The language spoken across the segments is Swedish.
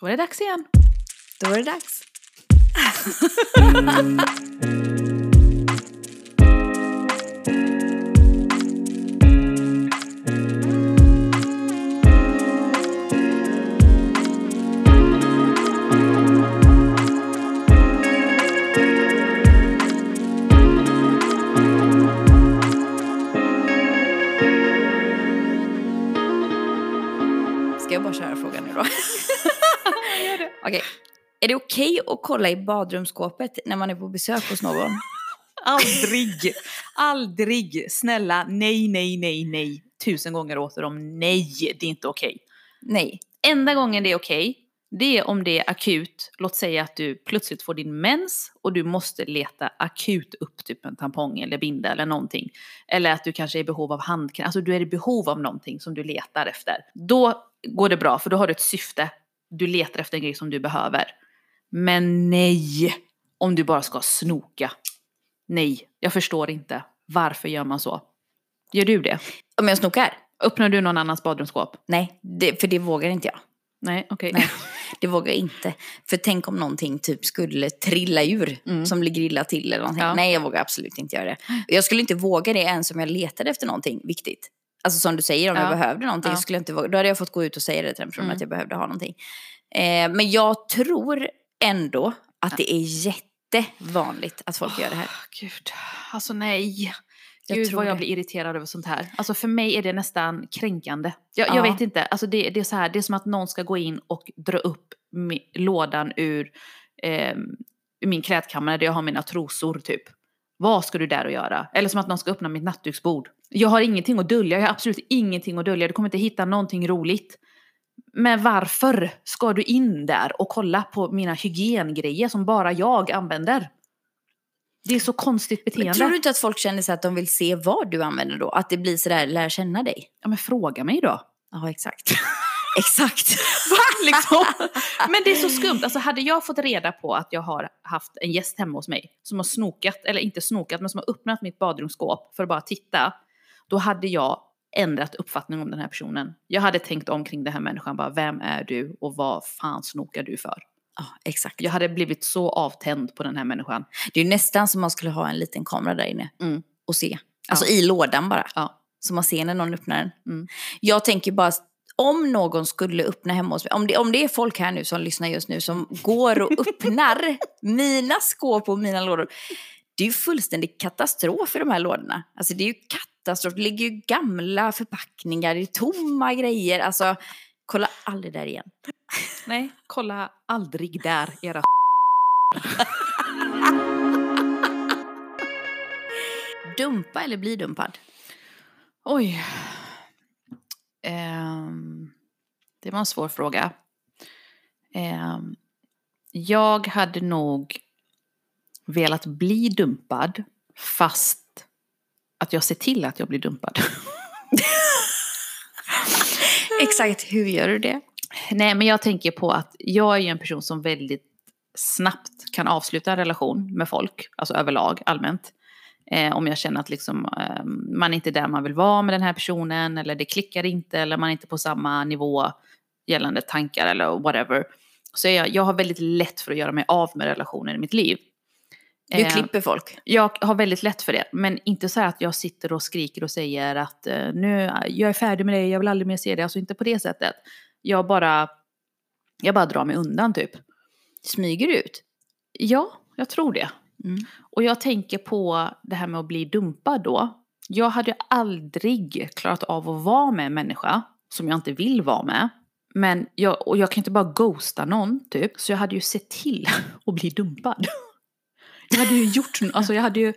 Då är det dags igen. Då är det dags. Mm. Att kolla i badrumsskåpet när man är på besök hos någon? Aldrig, aldrig. Snälla, nej, nej, nej, nej. Tusen gånger åter om nej, det är inte okej. Nej. Enda gången det är okej, det är om det är akut. Låt säga att du plötsligt får din mens och du måste leta akut upp typ en tampong eller binda eller någonting. Eller att du kanske är i behov av handkräm, alltså du är i behov av någonting som du letar efter. Då går det bra för då har du ett syfte. Du letar efter en grej som du behöver. Men nej, om du bara ska snoka. Nej, jag förstår inte. Varför gör man så? Gör du det? Om jag snokar? Öppnar du någon annans badrumsskåp? Nej, det, för det vågar inte jag. Nej, okej. Nej, det vågar jag inte. För tänk om någonting typ skulle trilla ur Mm. som ligger illa till eller någonting. Ja. Nej, jag vågar absolut inte göra det. Jag skulle inte våga det ens om jag letade efter någonting viktigt. Alltså som du säger, om Ja. jag behövde någonting Ja. skulle jag inte våga. Då hade jag fått gå ut och säga det till den personen Mm. att jag behövde ha någonting. Eh, men jag tror ändå att det är jättevanligt att folk gör det här. Gud, alltså nej. Jag Gud tror vad jag det. blir irriterad över sånt här. Alltså för mig är det nästan kränkande. Jag, Ja. jag vet inte, alltså det, det är så här, det är som att någon ska gå in och dra upp lådan ur, eh, ur min klädkammare där jag har mina trosor typ. Vad ska du där och göra? Eller som att någon ska öppna mitt nattduksbord. Jag har ingenting att dölja, jag har absolut ingenting att dölja. Du kommer inte hitta någonting roligt. Men varför ska du in där och kolla på mina hygiengrejer som bara jag använder? Det är så konstigt beteende. Men tror du inte att folk känner sig att de vill se vad du använder då? Att det blir sådär, lär känna dig? Ja men fråga mig då. Ja, exakt. exakt. liksom. Men det är så skumt. Alltså hade jag fått reda på att jag har haft en gäst hemma hos mig som har snokat, eller inte snokat, men som har öppnat mitt badrumsskåp för att bara titta. Då hade jag ändrat uppfattning om den här personen. Jag hade tänkt omkring den här människan, bara vem är du och vad fan snokar du för? Ja, exakt. Jag hade blivit så avtänd på den här människan. Det är ju nästan som man skulle ha en liten kamera där inne Mm. och se. Alltså i lådan bara. Ja. Så man ser när någon öppnar den. Mm. Jag tänker bara, om någon skulle öppna hemma hos mig, om det, om det är folk här nu som lyssnar just nu som går och öppnar mina skåp och mina lådor. Det är ju fullständig katastrof i de här lådorna. Alltså det är ju katastrof. Det ligger ju gamla förpackningar, är tomma grejer. Alltså, kolla aldrig där igen. Nej, kolla aldrig där era Dumpa eller bli dumpad? Oj. Ehm, det var en svår fråga. Ehm, jag hade nog velat bli dumpad fast att jag ser till att jag blir dumpad. Exakt, hur gör du det? Nej, men jag tänker på att jag är ju en person som väldigt snabbt kan avsluta en relation med folk, alltså överlag, allmänt. Eh, om jag känner att liksom, eh, man är inte där man vill vara med den här personen, eller det klickar inte, eller man är inte på samma nivå gällande tankar eller whatever. Så jag, jag har väldigt lätt för att göra mig av med relationer i mitt liv. Du Eh, klipper folk. jag har väldigt lätt för det, men inte så här att jag sitter och skriker och säger att eh, nu, jag är färdig med dig, jag vill aldrig mer se dig. Alltså inte på det sättet. Jag bara, jag bara drar mig undan typ. Smyger du ut? Ja, jag tror det. Mm. Och jag tänker på det här med att bli dumpad då. Jag hade aldrig klarat av att vara med en människa som jag inte vill vara med. Men jag, och jag kan inte bara ghosta någon typ. Så jag hade ju sett till att bli dumpad. Jag hade ju gjort, alltså jag hade ju,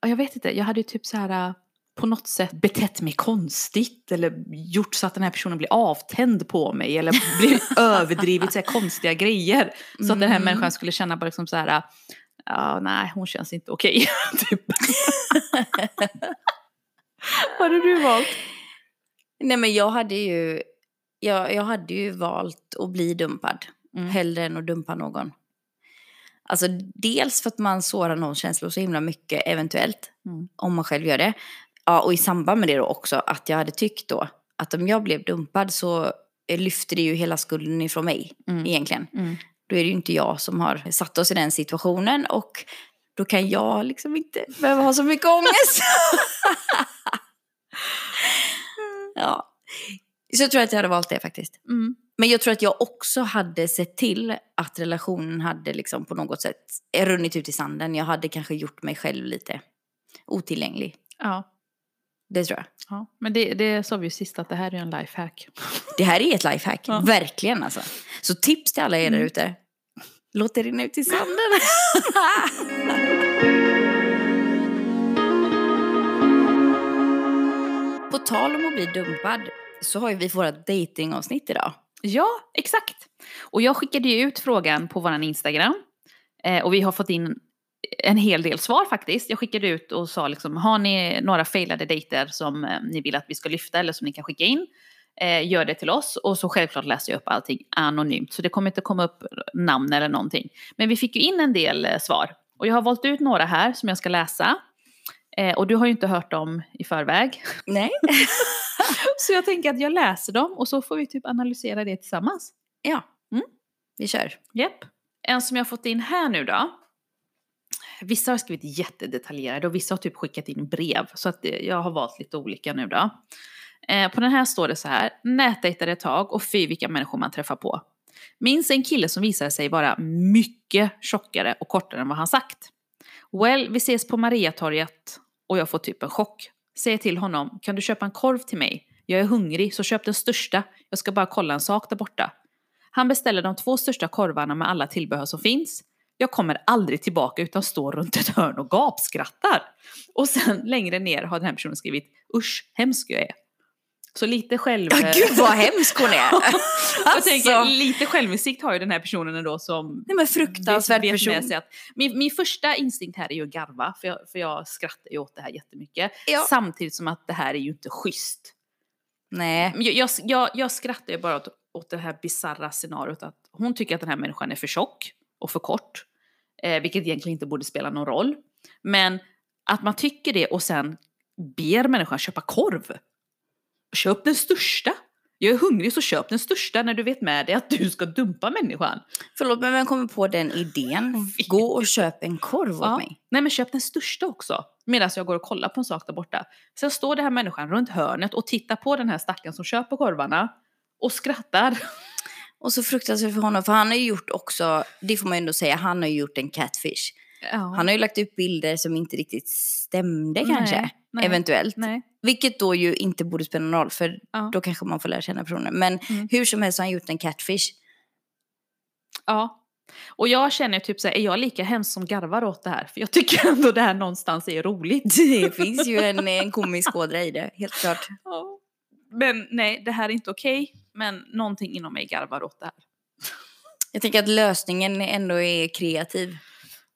ja, jag vet inte, jag hade ju typ så här äh, på något sätt betett mig konstigt eller gjort så att den här personen blir avtänd på mig eller blir överdrivet så här konstiga grejer. Så att den här Mm. människan skulle känna bara liksom så här, ja nej hon känns inte okej. typ. Vad hade du valt? Nej men jag hade ju, jag, jag hade ju valt att bli dumpad. Mm. Hellre än att dumpa någon. Alltså dels för att man sårar någons känslor så himla mycket eventuellt. Mm. Om man själv gör det. Ja, och i samband med det då också att jag hade tyckt då att om jag blev dumpad så eh, lyfter det ju hela skulden ifrån mig Mm. egentligen. Mm. Då är det ju inte jag som har satt oss i den situationen och då kan jag liksom inte behöva ha så mycket ångest. ja. Så jag tror att jag hade valt det faktiskt. Mm. Men jag tror att jag också hade sett till att relationen hade liksom på något sätt runnit ut i sanden. Jag hade kanske gjort mig själv lite otillgänglig. Ja. Det tror jag. ja. Men det, det sa vi ju sist att det här är en lifehack. Det här är ett lifehack, Ja. verkligen alltså. Så tips till alla er där Mm. ute. Låt det rinna ut i sanden. På tal om att bli dumpad så har ju vi våra datingavsnitt idag. Ja, exakt. Och jag skickade ju ut frågan på vår Instagram. Eh, och vi har fått in en hel del svar faktiskt. Jag skickade ut och sa liksom, har ni några failade dejter som eh, ni vill att vi ska lyfta eller som ni kan skicka in? Eh, gör det till oss. Och så självklart läser jag upp allting anonymt. Så det kommer inte komma upp namn eller någonting. Men vi fick ju in en del eh, svar. Och jag har valt ut några här som jag ska läsa. Eh, och du har ju inte hört dem i förväg. Nej. Så jag tänker att jag läser dem och så får vi typ analysera det tillsammans. Ja, Mm. vi kör. Japp. En som jag fått in här nu då. Vissa har skrivit jättedetaljerade och vissa har typ skickat in brev. Så att det- jag har valt lite olika nu då. Eh, på den här står det så här. Nätdejtade ett tag och fy vilka människor man träffar på. Minns en kille som visade sig vara mycket tjockare och kortare än vad han sagt. Well, vi ses på Mariatorget och jag får typ en chock. Säger till honom, kan du köpa en korv till mig? Jag är hungrig så köp den största. Jag ska bara kolla en sak där borta. Han beställer de två största korvarna med alla tillbehör som finns. Jag kommer aldrig tillbaka utan står runt ett hörn och gapskrattar. Och sen längre ner har den här personen skrivit usch, hemsk jag är. Så lite själv... Ja, gud vad hemsk hon är. jag tänker, lite självinsikt har ju den här personen ändå som Nej men fruktansvärd vet med person. sig att, min, min första instinkt här är ju att garva, för jag, för jag skrattar ju åt det här jättemycket. Ja. Samtidigt som att det här är ju inte schysst. Nej. Jag, jag, jag, jag skrattar ju bara åt, åt det här bizarra scenariot att hon tycker att den här människan är för tjock och för kort. Eh, vilket egentligen inte borde spela någon roll. Men att man tycker det och sen ber människan köpa korv. Köp den största. Jag är hungrig så köp den största när du vet med dig att du ska dumpa människan. Förlåt men vem kommer på den idén? Gå och köp en korv åt Ja. mig. Nej men köp den största också. Medan jag går och kollar på en sak där borta. Sen står den här människan runt hörnet och tittar på den här stackaren som köper korvarna. Och skrattar. Och så fruktansvärt för honom, för han har ju gjort också, det får man ju ändå säga, han har ju gjort en catfish. Ja. Han har ju lagt ut bilder som inte riktigt stämde Nej, kanske. nej. Eventuellt. Nej. Vilket då ju inte borde spela någon roll, för Ja. då kanske man får lära känna personen. Men Mm. hur som helst har han gjort en catfish. Ja. Och jag känner typ så här, är jag lika hemskt som garvar åt det här? För jag tycker ändå det här någonstans är roligt. Det finns ju en, en komisk ådra i det, helt klart. Ja. Men nej, det här är inte okej. Men någonting inom mig garvar åt det här. Jag tänker att lösningen ändå är kreativ.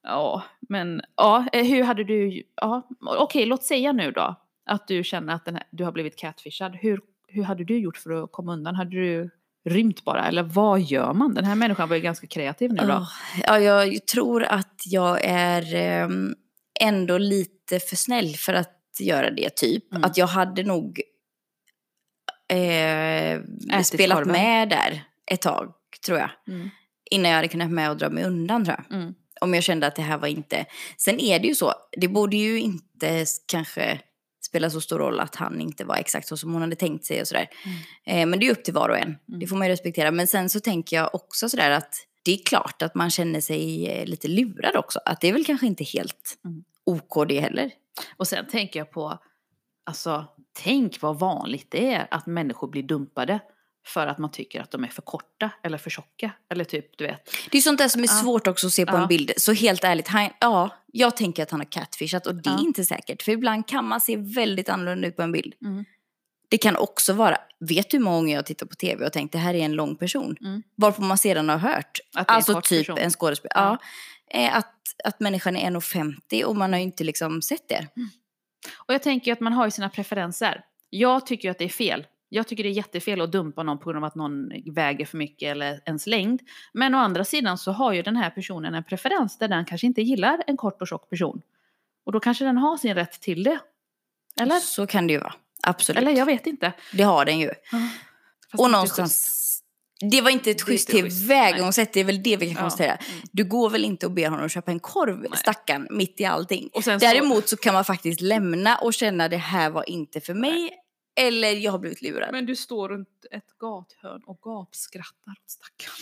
Ja, men ja, eh, hur hade du... Ja, okej, låt säga nu då att du känner att den här, du har blivit catfishad. Hur, hur hade du gjort för att komma undan? Hade du rymt bara? Eller vad gör man? Den här människan var ju ganska kreativ nu då. Åh, Ja, jag tror att jag är ehm, ändå lite för snäll för att göra det, typ. Mm. Att jag hade nog eh, spelat korven. med där ett tag, tror jag. Mm. Innan jag hade kunnat med och dra mig undan, tror jag. Mm. Om jag kände att det här var inte... Sen är det ju så, det borde ju inte kanske spela så stor roll att han inte var exakt så som hon hade tänkt sig och sådär. Eh, men det är upp till var och en, det får man ju respektera. Men sen så tänker jag också sådär att det är klart att man känner sig eh, lite lurad också. Att det är väl kanske inte helt Mm. OK det heller. Och sen tänker jag på, alltså tänk vad vanligt det är att människor blir dumpade för att man tycker att de är för korta eller för tjocka. Eller typ, du vet. Det är sånt där som är Ja. svårt också att se på Ja. en bild. Så helt ärligt, han, ja, jag tänker att han har catfishat och det är Ja. inte säkert. För ibland kan man se väldigt annorlunda ut på en bild. Mm. Det kan också vara, vet du hur många gånger jag tittar på tv och tänkt det här är en lång person? Mm. Varpå man sedan har hört, Att det är en alltså typ person. en skådespelare, Ja. eh, att, att människan är 1,50 och man har ju inte liksom sett det. Och jag tänker att man har ju sina preferenser. Jag tycker att det är fel. Jag tycker det är jättefel att dumpa någon på grund av att någon väger för mycket eller ens längd. Men å andra sidan så har ju den här personen en preferens där den kanske inte gillar en kort och tjock person. Och då kanske den har sin rätt till det. Eller? Så kan det ju vara, absolut. Eller jag vet inte. Det har den ju. Är Och någonstans Det var inte ett schysst tillvägagångssätt, det är väl det vi kan Ja. konstatera. Mm. Du går väl inte och ber honom köpa en korv, stackarn, mitt i allting. Sen så, Däremot så kan man faktiskt lämna och känna det här var inte för mig. Eller jag har blivit lurad. men du står runt ett gathörn och gapskrattar åt stackaren.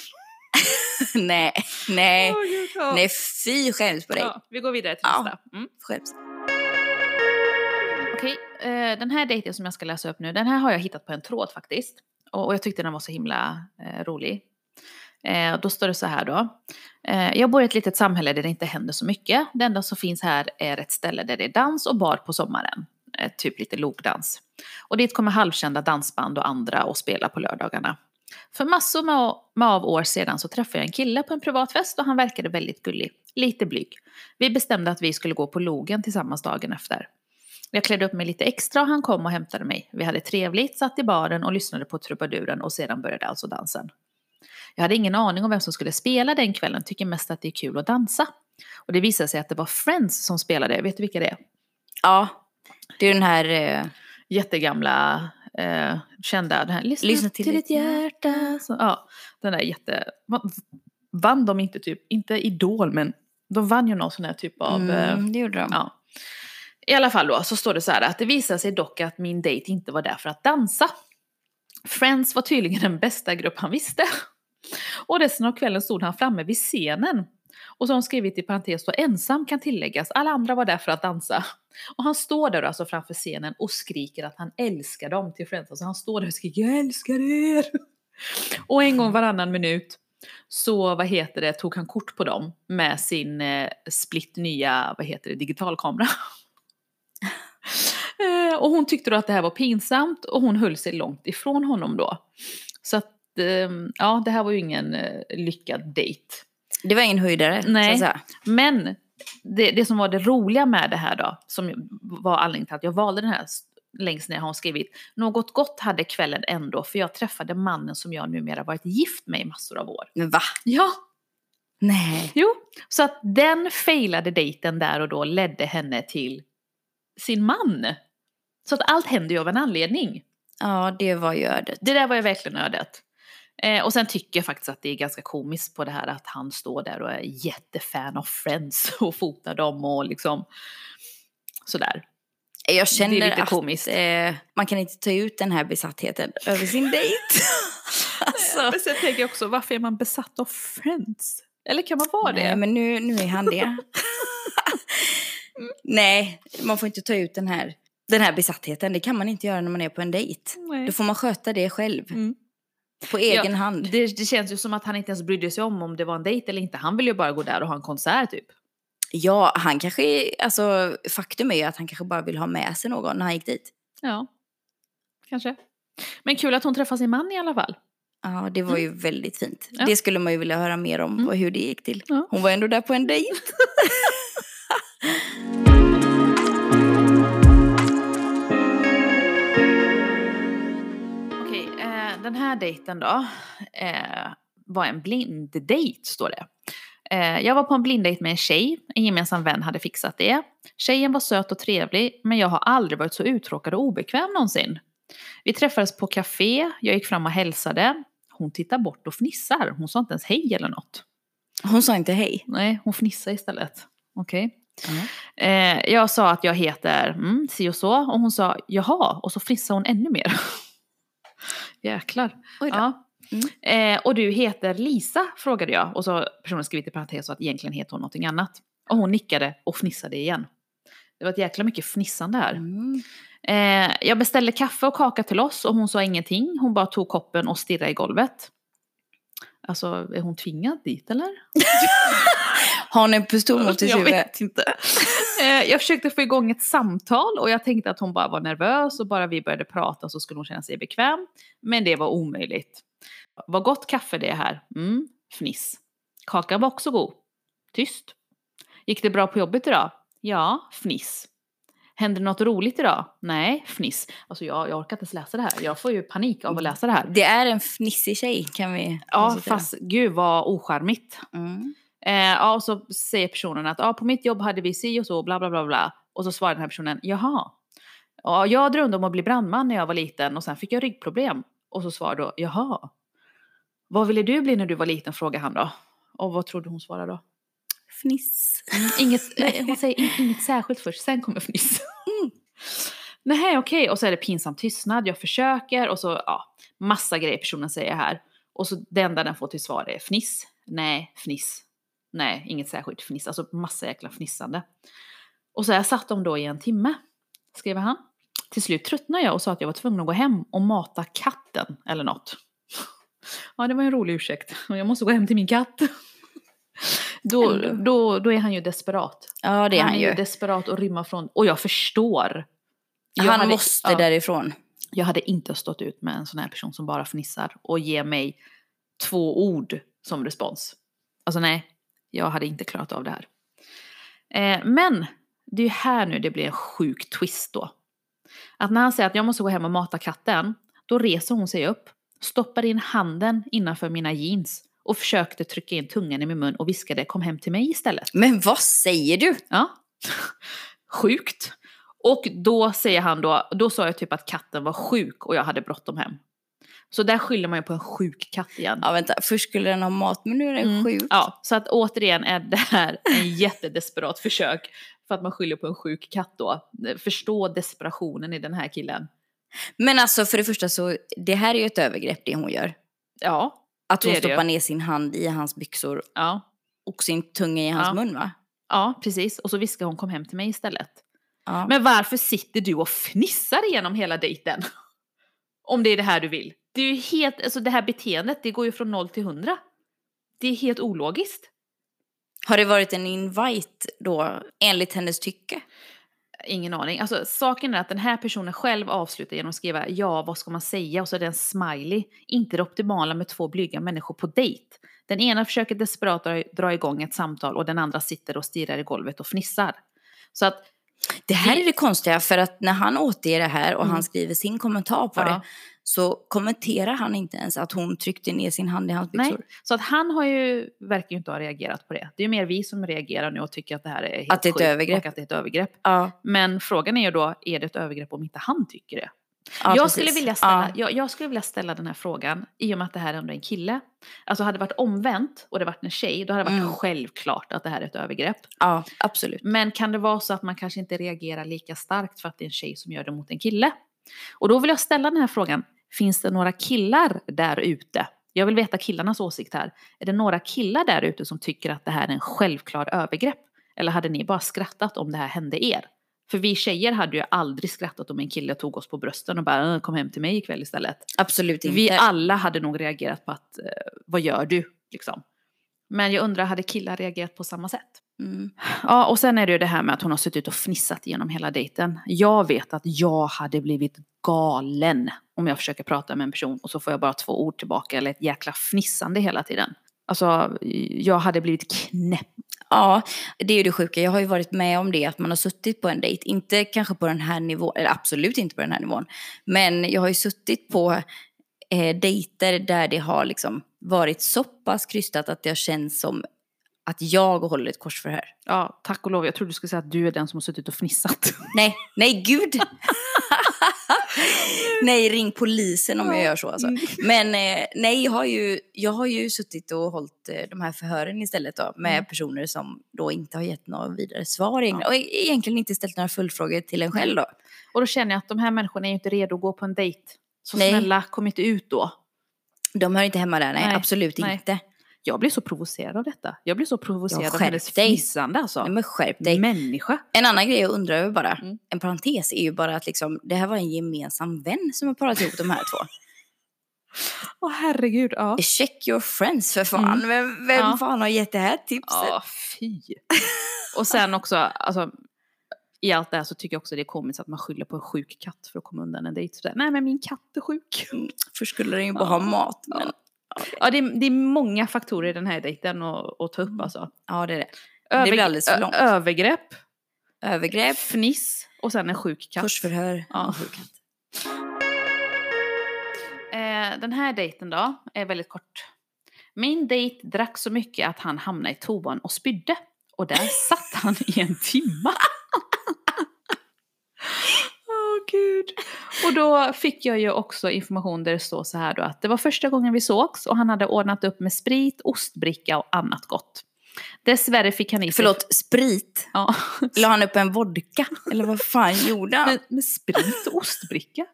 nej, nej, Gud, ja. nej fy skäms på dig. Ja, vi går vidare till Ja. nästa. Mm. Skäms. Okej, eh, den här dejten som jag ska läsa upp nu, den här har jag hittat på en tråd faktiskt. Och, och jag tyckte den var så himla eh, rolig. Eh, då står det så här då. Eh, jag bor i ett litet samhälle där det inte händer så mycket. Det enda som finns här är ett ställe där det är dans och bar på sommaren. Eh, typ lite logdans. Och dit kommer halvkända dansband och andra och spela på lördagarna. För massor med, av år sedan så träffade jag en kille på en privat fest och han verkade väldigt gullig. Lite blyg. Vi bestämde att vi skulle gå på logen tillsammans dagen efter. Jag klädde upp mig lite extra och han kom och hämtade mig. Vi hade trevligt, satt i baren och lyssnade på trubaduren och sedan började alltså dansen. Jag hade ingen aning om vem som skulle spela den kvällen, tycker mest att det är kul att dansa. Och det visade sig att det var Friends som spelade, vet du vilka det är? Ja, det är den här... Eh, Jättegamla, eh, kända, den här Lyssna, Lyssna till, till ditt ditt hjärta. Så, ja, den där jätte... va- Vann de inte typ, inte Idol men de vann ju någon sån här typ av... eh, mm, det gjorde de. Ja. I alla fall då så står det så här att det visade sig dock att min dejt inte var där för att dansa. Friends var tydligen den bästa grupp han visste. Och resten av kvällen stod han framme vid scenen. Och så har hon skrivit i parentes då, ensam kan tilläggas, alla andra var där för att dansa. Och han står där alltså framför scenen och skriker att han älskar dem till Friends. Alltså han står där och skriker jag älskar er. Och en gång varannan minut så vad heter det, tog han kort på dem med sin eh, split nya vad heter det, digitalkamera. eh, och hon tyckte då att det här var pinsamt och hon höll sig långt ifrån honom då. Så att eh, ja, det här var ju ingen eh, lyckad dejt. Det var ingen höjdare. Nej. Men det, det som var det roliga med det här då, som var anledningen till att jag valde den här längst ner har hon skrivit. Något gott hade kvällen ändå för jag träffade mannen som jag numera varit gift med i massor av år. Men va? Ja, Nej. Jo, så att den failade dejten där och då ledde henne till sin man. Så att allt händer ju av en anledning. Ja, det var ju ödet. Det där var ju verkligen ödet. Eh, och sen tycker jag faktiskt att det är ganska komiskt på det här att han står där och är jättefan av Friends och fotar dem och liksom sådär. Jag känner lite att komiskt. eh, man kan inte ta ut den här besattheten över sin dejt. alltså. Men sen tänker jag också, varför är man besatt av Friends? Eller kan man vara det? Nej, men nu, nu är han det. Nej, man får inte ta ut den här, den här besattheten. Det kan man inte göra när man är på en dejt. Nej. Då får man sköta det själv. Mm. På egen hand. Det, det känns ju som att han inte ens brydde sig om om det var en dejt eller inte. Han ville ju bara gå där och ha en konsert typ. Ja, han kanske, alltså faktum är ju att han kanske bara vill ha med sig någon när han gick dit. Ja, kanske. Men kul att hon träffade sin man i alla fall. Ja, det var ju väldigt fint. Ja. Det skulle man ju vilja höra mer om, Mm. och hur det gick till. Ja. Hon var ändå där på en dejt. den här dejten då eh, var en blinddejt står det. Eh, jag var på en blinddejt med en tjej, en gemensam vän hade fixat det. Tjejen var söt och trevlig, men jag har aldrig varit så uttråkad och obekväm någonsin. Vi träffades på café, jag gick fram och hälsade. Hon tittar bort och fnissar, hon sa inte ens hej eller något. Hon sa inte hej. Nej, hon fnissade istället. Okej. Eh, jag sa att jag heter mm, si och så och hon sa jaha och så fnissade hon ännu mer. Jäklar. Ja. Mm. Eh, och du heter Lisa frågade jag och så har personen skrivit i parentes så att egentligen heter hon någonting annat. Och hon nickade och fnissade igen. Det var ett jäkla mycket fnissande här. Mm. Eh, jag beställde kaffe och kaka till oss och hon sa ingenting. Hon bara tog koppen och stirrade i golvet. Alltså, är hon tvingad dit eller? Har hon en pistol mot sitt Jag huvud? vet inte. Eh, jag försökte få igång ett samtal och jag tänkte att hon bara var nervös och bara vi började prata så skulle hon känna sig bekväm. Men det var omöjligt. Vad gott kaffe det är här. Mm, fniss. Kakan var också god. Tyst. Gick det bra på jobbet idag? Ja, fniss. Hände något roligt idag? Nej, fniss. Alltså jag, jag orkar inte ens läsa det här. Jag får ju panik av att läsa det här. Det är en fnissig tjej kan vi Ja, fast gud vad ocharmigt. Mm. Eh, ja, och så säger personen att ah, på mitt jobb hade vi si och så, bla bla bla bla. Och så svarar den här personen, jaha. Ja, jag drömde om att bli brandman när jag var liten och sen fick jag ryggproblem. Och så svarar då, jaha. Vad ville du bli när du var liten? frågade han då. Och vad trodde hon svarade då? Fniss. Inget, nej, hon säger in- inget särskilt först, sen kommer fniss. Nej, okej. Och så är det pinsam tystnad. Jag försöker och så, ja, massa grejer personen säger här. Och så det enda den får till svar är fniss. Nej, fniss. Nej, inget särskilt fniss. Alltså massa jäkla fnissande. Och så här satt de då i en timme, skriver han. Till slut tröttnade jag och sa att jag var tvungen att gå hem och mata katten eller något. Ja, det var en rolig ursäkt. Jag måste gå hem till min katt. Då, då, då är han ju desperat. Ja, det är han är ju desperat att rymma från, och jag förstår. Jag Han hade- måste ja, därifrån. Jag hade inte stått ut med en sån här person som bara fnissar och ger mig två ord som respons. Alltså nej, jag hade inte klarat av det här. Eh, men det är ju här nu det blir en sjuk twist då. Att när han säger att jag måste gå hem och mata katten, då reser hon sig upp, stoppar in handen innanför mina jeans och försökte trycka in tungan i min mun och viskade kom hem till mig istället. Men vad säger du? Ja. Sjukt. Och då säger han då, då sa jag typ att katten var sjuk och jag hade bråttom hem. Så där skyller man ju på en sjuk katt igen. Ja, vänta. Först skulle den ha mat, men nu är den Mm. sjuk. Ja, så att återigen är det här en jättedesperat försök för att man skyller på en sjuk katt då. Förstå desperationen i den här killen. Men alltså för det första så, det här är ju ett övergrepp det hon gör. Ja, Att hon stoppar ner sin hand i hans byxor ja, och sin tunga i hans Ja. mun va? ja, precis. Och så viskar hon kom hem till mig istället. Ja. Men varför sitter du och fnissar igenom hela dejten? Om det är det här du vill. Det är ju helt, alltså det här beteendet, det går ju från noll till hundra. Det är helt ologiskt. Har det varit en invite då, enligt hennes tycke? Ingen aning. Alltså saken är att den här personen själv avslutar genom att skriva ja, vad ska man säga? Och så är det en smiley. Inte det optimala med två blyga människor på dejt. Den ena försöker desperat dra, igång ett samtal och den andra sitter och stirrar i golvet och fnissar. Så att, Det här är det konstiga, för att när han återger det här och Mm. han skriver sin kommentar på Ja. det så kommenterar han inte ens att hon tryckte ner sin hand i hans nej. byxor. Så att han har ju, verkar ju inte ha reagerat på det. Det är ju mer vi som reagerar nu och tycker att det här är helt Att det är ett övergrepp. Och att det är ett övergrepp. Ja, Men frågan är ju då, är det ett övergrepp om inte han tycker det? ja jag, precis. skulle vilja ställa, Ja. jag, jag skulle vilja ställa den här frågan i och med att det här ändå är en kille. Alltså hade det varit omvänt och det varit en tjej, då hade det varit Mm. självklart att det här är ett övergrepp. ja, absolut. Men kan det vara så att man kanske inte reagerar lika starkt för att det är en tjej som gör det mot en kille? Och då vill jag ställa den här frågan, finns det några killar där ute? Jag vill veta killarnas åsikt här. Är det några killar där ute som tycker att det här är en självklar övergrepp? Eller hade ni bara skrattat om det här hände er? För vi tjejer hade ju aldrig skrattat om en kille tog oss på brösten och bara "Äh, kom hem till mig ikväll istället. Absolut inte. Vi alla hade nog reagerat på att eh, vad gör du? Liksom. Men jag undrar, hade killar reagerat på samma sätt? Mm. Ja, och sen är det ju det här med att hon har suttit och fnissat genom hela dejten. Jag vet att jag hade blivit galen om jag försöker prata med en person och så får jag bara två ord tillbaka eller ett jäkla fnissande hela tiden. Alltså, jag hade blivit knäpp. Ja, det är ju det sjuka. Jag har ju varit med om det, att man har suttit på en dejt. Inte kanske på den här nivån, eller absolut inte på den här nivån. Men jag har ju suttit på eh, dejter där det har liksom varit så pass krystat att det har känts som att jag håller ett korsförhör. Ja, tack och lov. Jag trodde du skulle säga att du är den som har suttit och fnissat. Nej, nej gud! nej, ring polisen om jag gör så alltså. Men eh, nej, jag har, ju, jag har ju suttit och hållit eh, de här förhören istället då, med Mm. personer som då inte har gett några vidare svar egentligen. och egentligen inte ställt några följdfrågor till en själv då. Och då känner jag att de här människorna är ju inte redo att gå på en dejt. Så Nej. snälla, kom inte ut då. De hör inte hemma där, nej, Nej, absolut nej. inte. Jag blir så provocerad av detta. Jag blir så provocerad Ja, av hennes dig. fnissande alltså. Nej, men skärp dig. Människa. En annan grej jag undrar över bara, Mm. en parentes, är ju bara att liksom, det här var en gemensam vän som har parat ihop de här två. Åh herregud, ja. Check your friends för fan. Mm. Vem, vem Ja. fan har gett det här tipset? Ja, fy. Och sen också, alltså, i allt det här så tycker jag också det är komiskt att man skyller på en sjuk katt för att komma undan en dejt. Sådär, Nej men min katt är sjuk. Först skulle den ju bara Ja. ha mat. Men, Ja, det, är, det är många faktorer i den här dejten att, att ta upp alltså. ja, det är det. blir alldeles för långt. Övergrepp, Övergrepp, fniss och sen en sjuk katt. korsförhör. Ja. Eh, den här dejten då är väldigt kort. Min dejt drack så mycket att han hamnade i toan och spydde. Och där satt han i en timma. Gud. Och då fick jag ju också information där det står så här då att det var första gången vi sågs och han hade ordnat upp med sprit, ostbricka och annat gott. Dessvärre fick han i sig... Förlåt, sprit? Ja. La han upp en vodka? Eller vad fan gjorde han? Med, med sprit och ostbricka?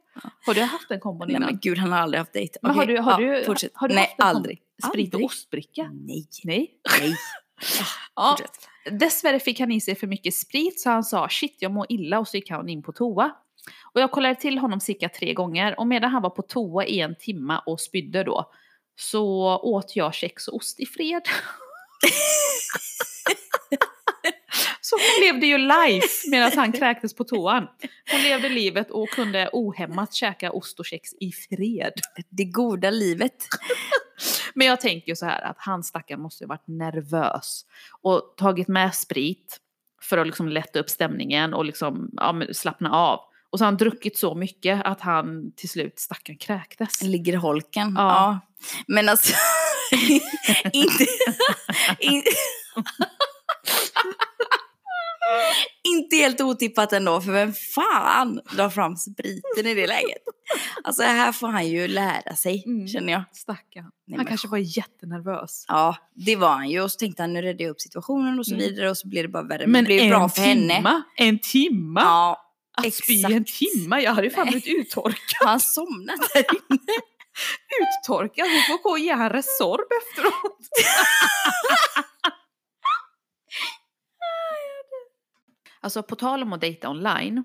Har du haft den kombon Nej innan? men gud, han har aldrig haft dejt. Men har du, har ja, du, fortsätt. har du Nej, haft en aldrig. Sprit och ostbricka? Nej. Nej. Nej. Ja. Fortsätt. Dessvärre fick han i sig för mycket sprit så han sa shit jag mår illa och så gick han in på toa. Och jag kollade till honom cirka tre gånger och medan han var på toa i en timma och spydde då så åt jag kex och ost i fred. så hon levde ju life medan han kräktes på toan. Hon levde livet och kunde ohämmat käka ost och kex i fred. Det goda livet. Men jag tänker så här att han stackaren måste ju varit nervös och tagit med sprit för att liksom lätta upp stämningen och liksom, ja, slappna av. Och så har han druckit så mycket att han till slut stackaren kräktes. Ligger i holken. Ja. Ja. Men alltså, inte, in, inte helt otippat ändå, för vem fan drar fram spriten i det läget? Alltså här får han ju lära sig, Mm. känner jag. Stackarn. Han men kanske var jättenervös. Ja, det var han ju. Och så tänkte han, nu räddar jag upp situationen och så Mm. vidare. Och så blev det bara värre. Men det blev bra för henne. timma, en timma! Ja, att spy i en exakt. timma, jag hade ju fan blivit uttorkad. han somnat där inne. uttorkad. Vi får gå och ge han Resorb efteråt. alltså på tal om att dejta online.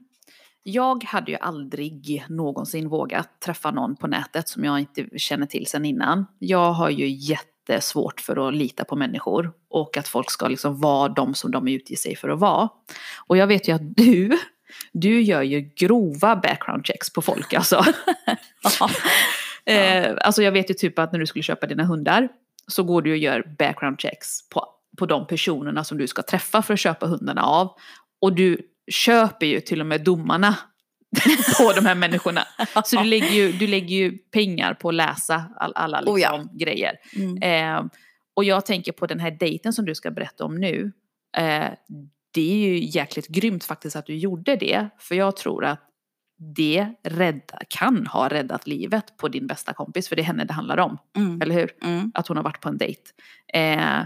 Jag hade ju aldrig någonsin vågat träffa någon på nätet som jag inte känner till sedan innan. Jag har ju jättesvårt för att lita på människor och att folk ska liksom vara de som de utger sig för att vara. Och jag vet ju att du, du gör ju grova background checks på folk alltså. Ja. Eh, alltså jag vet ju typ att när du skulle köpa dina hundar så går du och gör background checks på, på de personerna som du ska träffa för att köpa hundarna av. Och du köper ju till och med domarna på de här människorna. Så du lägger ju, du lägger ju pengar på att läsa all, alla liksom Oh ja. grejer. Mm. Eh, och jag tänker på den här dejten som du ska berätta om nu. Eh, det är ju jäkligt grymt faktiskt att du gjorde det. För jag tror att det rädda, kan ha räddat livet på din bästa kompis. För det är henne det handlar om, Mm. eller hur? Mm. Att hon har varit på en dejt. Eh,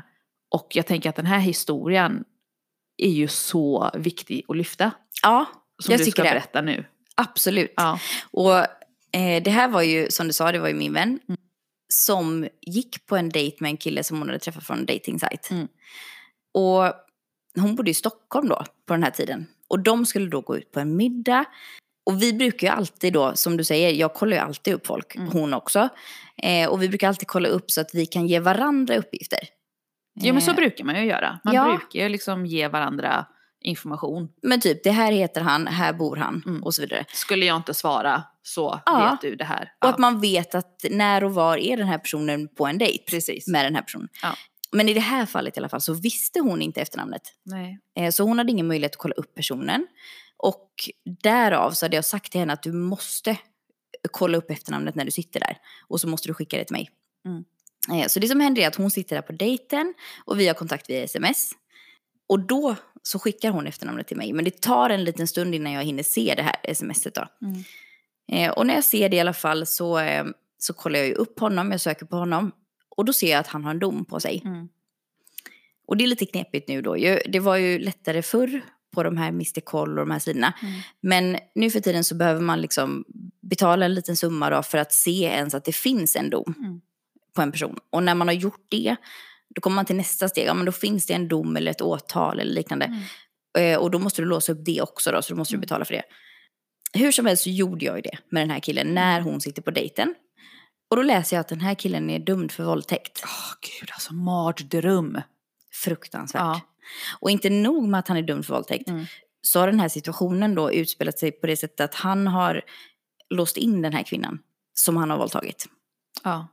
och jag tänker att den här historien är ju så viktig att lyfta. Ja, Som Jag du tycker ska det. berätta nu. absolut. Ja. Och eh, det här var ju, som du sa, det var ju min vän. Mm. Som gick på en dejt med en kille som hon hade träffat från en dejtingsajt. Mm. Och hon bodde i Stockholm då, på den här tiden. Och de skulle då gå ut på en middag. Och vi brukar ju alltid då, som du säger, jag kollar ju alltid upp folk, Mm. hon också. Eh, och vi brukar alltid kolla upp så att vi kan ge varandra uppgifter. Jo men så Eh, brukar man ju göra. Man ja. brukar ju liksom ge varandra information. Men typ, det här heter han, här bor han Mm. och så vidare. Skulle jag inte svara så Ja. vet du det här. Och Ja, att man vet att när och var är den här personen på en dejt precis. med den här personen. Men i det här fallet i alla fall så visste hon inte efternamnet. Nej. Eh, Så hon hade ingen möjlighet att kolla upp personen. Och därav så hade jag sagt till henne att du måste kolla upp efternamnet när du sitter där. Och så måste du skicka det till mig. Mm. Eh, Så det som händer är att hon sitter där på dejten och vi har kontakt via sms. Och då så skickar hon efternamnet till mig. Men det tar en liten stund innan jag hinner se det här smset då. Mm. Eh, och när jag ser det i alla fall så, så kollar jag ju upp honom, jag söker på honom. Och då ser jag att han har en dom på sig. Mm. Och det är lite knepigt nu då. Det var ju lättare förr på de här Mr. Koll och de här sidorna. Mm. Men nu för tiden så behöver man liksom betala en liten summa då för att se ens att det finns en dom Mm. på en person. Och när man har gjort det, då kommer man till nästa steg. Ja, men då finns det en dom eller ett åtal eller liknande. Mm. Eh, och då måste du låsa upp det också då, så då måste du Mm. betala för det. Hur som helst så gjorde jag ju det med den här killen när hon sitter på dejten. Och då läser jag att den här killen är dömd för våldtäkt. Åh gud alltså mardröm. Fruktansvärt. Ja. Och inte nog med att han är dömd för våldtäkt. Mm. Så har den här situationen då utspelat sig på det sättet att han har låst in den här kvinnan som han har våldtagit. Ja.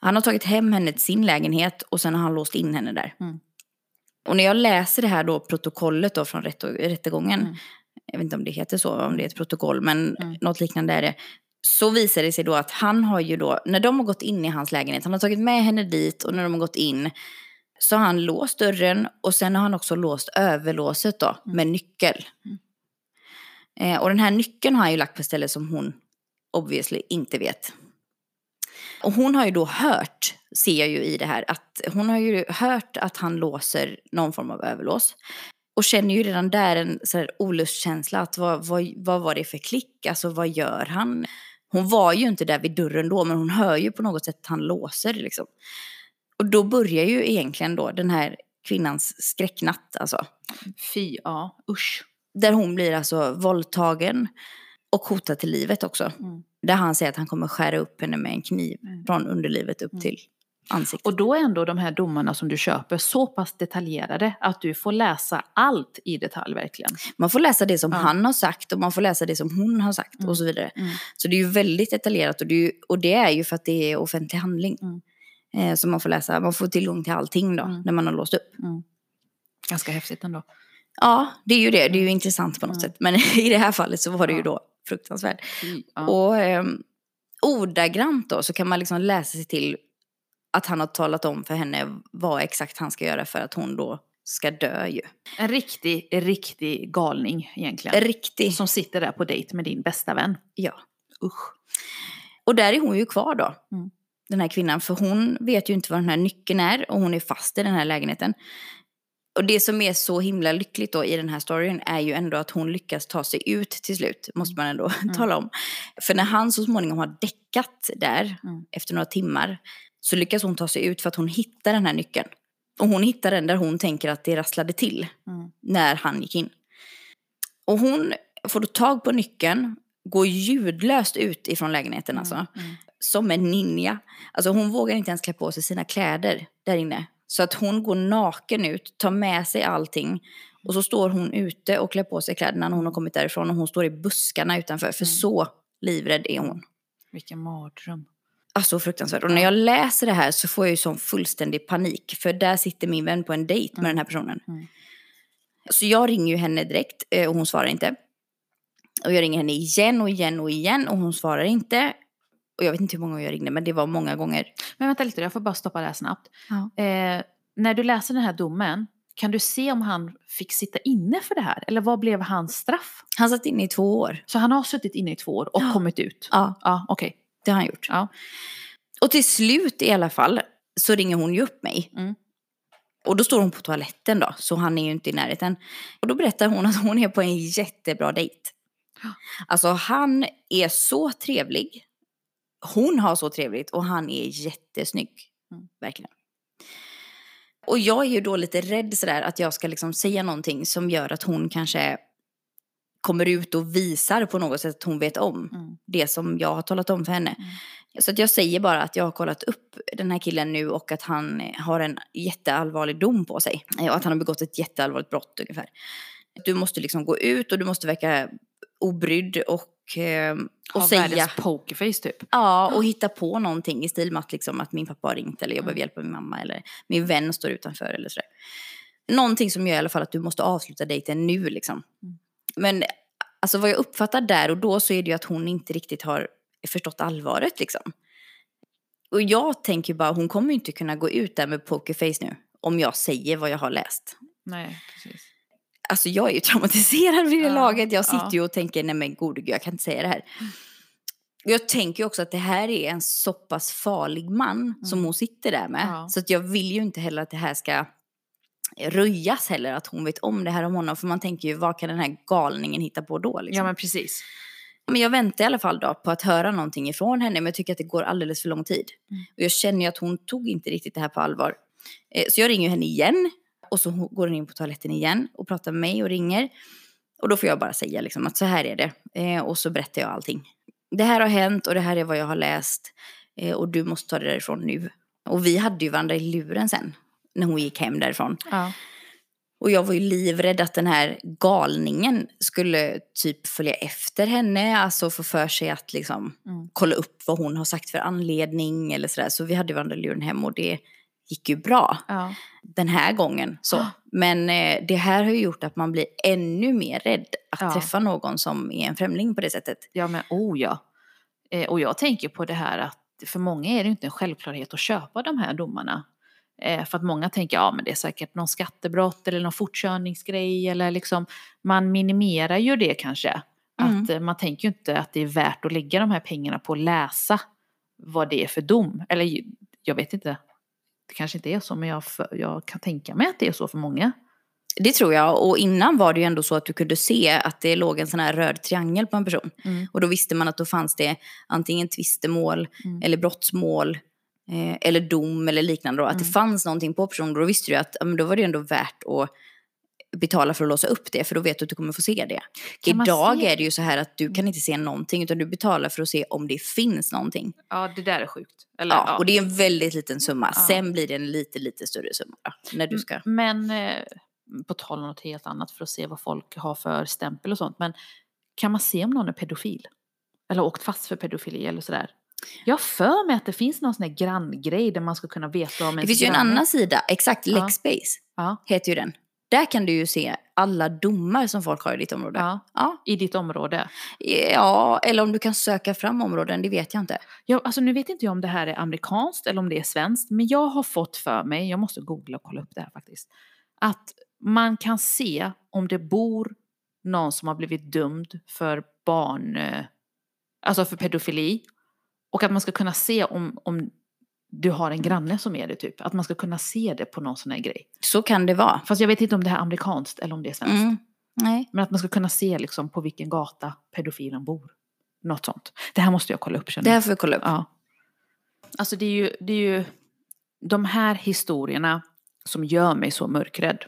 Han har tagit hem henne till sin lägenhet och sen har han låst in henne där. Mm. Och när jag läser det här då protokollet då från rätt rättegången, Mm. jag vet inte om det heter så, om det är ett protokoll, men Mm. något liknande är det. Så visar det sig då att han har ju då, när de har gått in i hans lägenhet, han har tagit med henne dit och när de har gått in så har han låst dörren och sen har han också låst överlåset då Mm. med nyckel. Mm. Eh, och den här nyckeln har han ju lagt på ett ställe som hon obviously inte vet. Och hon har ju då hört, ser jag ju i det här, att hon har ju hört att han låser någon form av överlås. Och känner ju redan där en så här olustkänsla, att vad, vad, vad var det för klick, alltså vad gör han? Hon var ju inte där vid dörren då, men hon hör ju på något sätt att han låser liksom. Och då börjar ju egentligen då den här kvinnans skräcknatt alltså. Fy, ja, usch. Där hon blir alltså våldtagen och hotad till livet också. Mm. Där han säger att han kommer skära upp henne med en kniv Mm. från underlivet upp Mm. till ansiktet. Och då är ändå de här domarna som du köper så pass detaljerade att du får läsa allt i detalj verkligen. Man får läsa det som Ja. han har sagt och man får läsa det som hon har sagt Mm. och så vidare. Mm. Så det är ju väldigt detaljerat och det är ju, och det är ju för att det är offentlig handling. Mm. Eh, så man får läsa, man får tillgång till allting då Mm. när man har låst upp. Ganska häftigt ändå. Ja, det är ju det. Det är ju intressant på något Mm. sätt. Men i det här fallet så var det ju då fruktansvärt. Ja. Och eh, ordagrant då så kan man liksom läsa sig till att han har talat om för henne vad exakt han ska göra för att hon då ska dö ju. En riktig, riktig galning egentligen. Riktigt. Som sitter där på dejt med din bästa vän. Ja. Usch. Och där är hon ju kvar då. Mm. Den här kvinnan. För hon vet ju inte vad den här nyckeln är och hon är fast i den här lägenheten. Och det som är så himla lyckligt då i den här storyn är ju ändå att hon lyckas ta sig ut till slut. Måste man ändå tala om. För när han så småningom har däckat där Mm. efter några timmar så lyckas hon ta sig ut för att hon hittar den här nyckeln. Och hon hittar den där hon tänker att det rasslade till Mm. när han gick in. Och hon får då tag på nyckeln, går ljudlöst ut ifrån lägenheten alltså. Mm. Som en ninja. Alltså hon vågar inte ens klä på sig sina kläder där inne. Så att hon går naken ut, tar med sig allting. Och så står hon ute och klär på sig kläderna när hon har kommit därifrån. Och hon står i buskarna utanför. För Mm. så livrädd är hon. Vilken mardröm. Alltså fruktansvärt. Och när jag läser det här så får jag ju sån fullständig panik. För där sitter min vän på en dejt med Mm. den här personen. Mm. Så jag ringer ju henne direkt eh, och hon svarar inte. Och jag ringer henne igen och igen och igen och hon svarar inte. Och jag vet inte hur många gånger jag ringde men det var många gånger. Men vänta lite, jag får bara stoppa där snabbt. Ja. Eh, när du läser den här domen, kan du se om han fick sitta inne för det här? Eller vad blev hans straff? Han satt inne i två år. Så han har suttit inne i två år och Ja. kommit ut? Ja, Ja, okej. Det har han gjort. Ja. Och till slut i alla fall så ringer hon ju upp mig. Mm. Och då står hon på toaletten då, så han är ju inte i närheten. Och då berättar hon att hon är på en jättebra dejt. Alltså han är så trevlig. Hon har så trevligt och han är jättesnygg. Mm. Verkligen. Och jag är ju då lite rädd sådär att jag ska liksom säga någonting som gör att hon kanske kommer ut och visar på något sätt att hon vet om Mm. det som jag har talat om för henne. Mm. Så att jag säger bara att jag har kollat upp den här killen nu och att han har en jätteallvarlig dom på sig. Och att han har begått ett jätteallvarligt brott ungefär. Du måste liksom gå ut och du måste verka obrydd och, eh, och Ha säga... världens pokerface typ. Ja, och hitta på någonting i stil med att, liksom, att min pappa har ringt eller jag behöver Mm. hjälp av min mamma eller min vän står utanför eller sådär. Någonting som gör i alla fall att du måste avsluta dejten nu liksom. Mm. Men alltså vad jag uppfattar där och då så är det ju att hon inte riktigt har förstått allvaret liksom. Och jag tänker bara, hon kommer ju inte kunna gå ut där med pokerface nu om jag säger vad jag har läst. Nej, precis. Alltså jag är ju traumatiserad vid det Ja, laget. Jag sitter ja. ju och tänker, nej men gode gud, jag kan inte säga det här. Jag tänker också att det här är en så pass farlig man som Mm. hon sitter där med. Ja. Så att jag vill ju inte heller att det här ska röjas heller, att hon vet om det här om honom. För man tänker ju, vad kan den här galningen hitta på då? Liksom? Ja men precis. Men jag väntar i alla fall då på att höra någonting ifrån henne, men jag tycker att det går alldeles för lång tid. Mm. Och jag känner ju att hon tog inte riktigt det här på allvar. Eh, Så jag ringer henne igen och så går hon in på toaletten igen och pratar med mig och ringer. Och då får jag bara säga liksom att så här är det. Eh, och så berättar jag allting. Det här har hänt och det här är vad jag har läst. Eh, och du måste ta det därifrån nu. Och vi hade ju varandra i luren sen. När hon gick hem därifrån. Ja. Och jag var ju livrädd att den här galningen skulle typ följa efter henne. Alltså få för sig att liksom Mm. kolla upp vad hon har sagt för anledning eller sådär. Så vi hade ju varandra luren hem och det gick ju bra Ja. den här gången. Så. Ah. Men eh, det här har ju gjort att man blir ännu mer rädd att Ja. träffa någon som är en främling på det sättet. ja men oh ja. Eh, och jag tänker på det här att för många är det inte en självklarhet att köpa de här domarna. Eh, för att många tänker ja men det är säkert någon skattebrott eller någon fortkörningsgrej eller liksom man minimerar ju det kanske. Mm. Att eh, man tänker ju inte att det är värt att lägga de här pengarna på att läsa vad det är för dom. Eller jag vet inte, det kanske inte är så men jag, jag kan tänka mig att det är så för många. Det tror jag. Och innan var det ju ändå så att du kunde se att det låg en sån här röd triangel på en person. Mm. Och då visste man att då fanns det antingen tvistemål Mm. eller brottsmål eh, eller dom eller liknande. Då. Att det Mm. fanns någonting på personen. Då visste du att ja, men då var det ändå värt att betala för att låsa upp det. För då vet du att du kommer få se det. Kan Idag se- är det ju så här att du kan inte se någonting utan du betalar för att se om det finns någonting. Ja det där är sjukt. Eller, Ja, och det är en väldigt liten summa. Ja. Sen blir det en lite, lite större summa när du ska... Men eh, på tal om något helt annat för att se vad folk har för stämpel och sånt. Men kan man se om någon är pedofil? Eller åkt fast för pedofili eller sådär? Jag för mig att det finns någon sån här granngrej där man ska kunna veta om Det finns ju en annan sida, exakt, Ja. Lexbase Ja, heter ju den. Där kan du ju se alla domar som folk har i ditt område. ja, Ja. i ditt område. ja, eller om du kan söka fram områden, det vet jag inte. Jag, alltså nu vet inte jag om det här är amerikanskt eller om det är svenskt. Men jag har fått för mig, jag måste googla och kolla upp det här faktiskt. Att man kan se om det bor någon som har blivit dömd för barn, eh, alltså för pedofili. Och att man ska kunna se om, om du har en granne som är det typ. Att man ska kunna se det på någon sån här grej. Så kan det vara. Fast jag vet inte om det här är amerikanskt eller om det är svenskt. Mm. Nej. Men att man ska kunna se liksom på vilken gata pedofilen bor. Något sånt. Det här måste jag kolla upp känner Det här får vi kolla upp. Ja. Alltså det är, ju, det är ju de här historierna som gör mig så mörkrädd.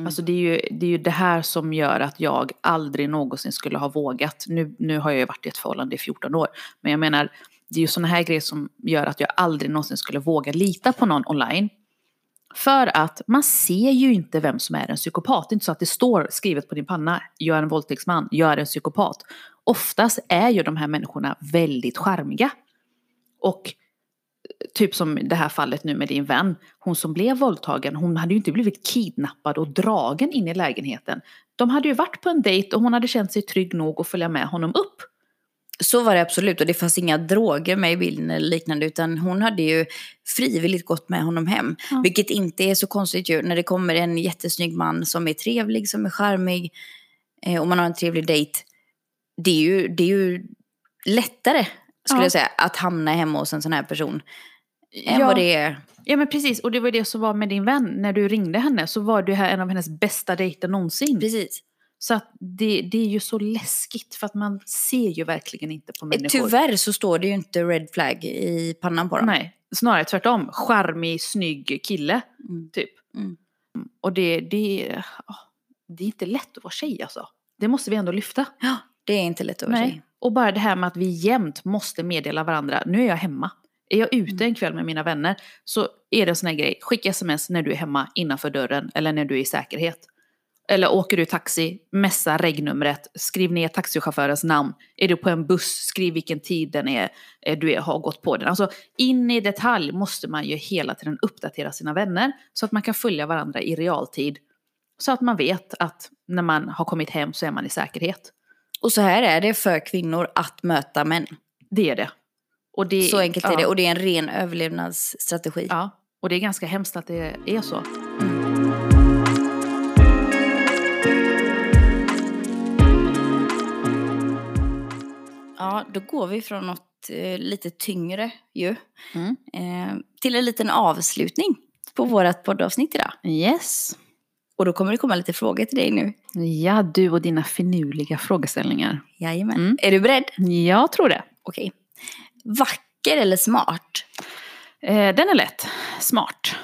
Mm. Alltså det är, ju, det är ju det här som gör att jag aldrig någonsin skulle ha vågat. Nu, nu har jag ju varit i ett förhållande i 14 år. Men jag menar, det är ju sådana här grejer som gör att jag aldrig någonsin skulle våga lita på någon online. För att man ser ju inte vem som är en psykopat. Det är inte så att det står skrivet på din panna, jag är en våldtäktsman, jag är en psykopat. Oftast är ju de här människorna väldigt charmiga. Och typ som det här fallet nu med din vän, hon som blev våldtagen, hon hade ju inte blivit kidnappad och dragen in i lägenheten. De hade ju varit på en dejt och hon hade känt sig trygg nog att följa med honom upp. Så var det absolut och det fanns inga droger med i bilden eller liknande utan hon hade ju frivilligt gått med honom hem. Ja. Vilket inte är så konstigt ju när det kommer en jättesnygg man som är trevlig, som är charmig eh, och man har en trevlig dejt. Det är ju, det är ju lättare skulle Ja. jag säga att hamna hemma hos en sån här person än Ja. vad det är. Ja men precis, och det var det som var med din vän. När du ringde henne så var det här en av hennes bästa dejter någonsin. Precis. Så att det, det är ju så läskigt för att man ser ju verkligen inte på människor. Tyvärr så står det ju inte red flag i pannan på dem. Nej, snarare tvärtom. Charmig, snygg kille, Mm. typ. Mm. Och det, det, det är inte lätt att vara tjej alltså. Det måste vi ändå lyfta. Ja, det är inte lätt att vara Nej. tjej. Och bara det här med att vi jämt måste meddela varandra. Nu är jag hemma. Är jag ute Mm. en kväll med mina vänner så är det en sån här grej. Skicka sms när du är hemma innanför dörren eller när du är i säkerhet. Eller åker du taxi, messa regnumret, skriv ner taxichaufförens namn. Är du på en buss, skriv vilken tid den är, eh, du är, har gått på den. Alltså in i detalj måste man ju hela tiden uppdatera sina vänner så att man kan följa varandra i realtid. Så att man vet att när man har kommit hem så är man i säkerhet. Och så här är det för kvinnor att möta män. Det är det. Och det Så enkelt är ja. det. Och det är en ren överlevnadsstrategi. Ja, och det är ganska hemskt att det är så. Ja, då går vi från något eh, lite tyngre ju. Mm. Eh, till en liten avslutning på vårt poddavsnitt idag. Yes. Och då kommer det komma lite frågor till dig nu. Ja, du och dina finurliga frågeställningar. Jajamän. Mm. Är du beredd? Jag tror det. Okej. Vacker eller smart? Eh, den är lätt. Smart.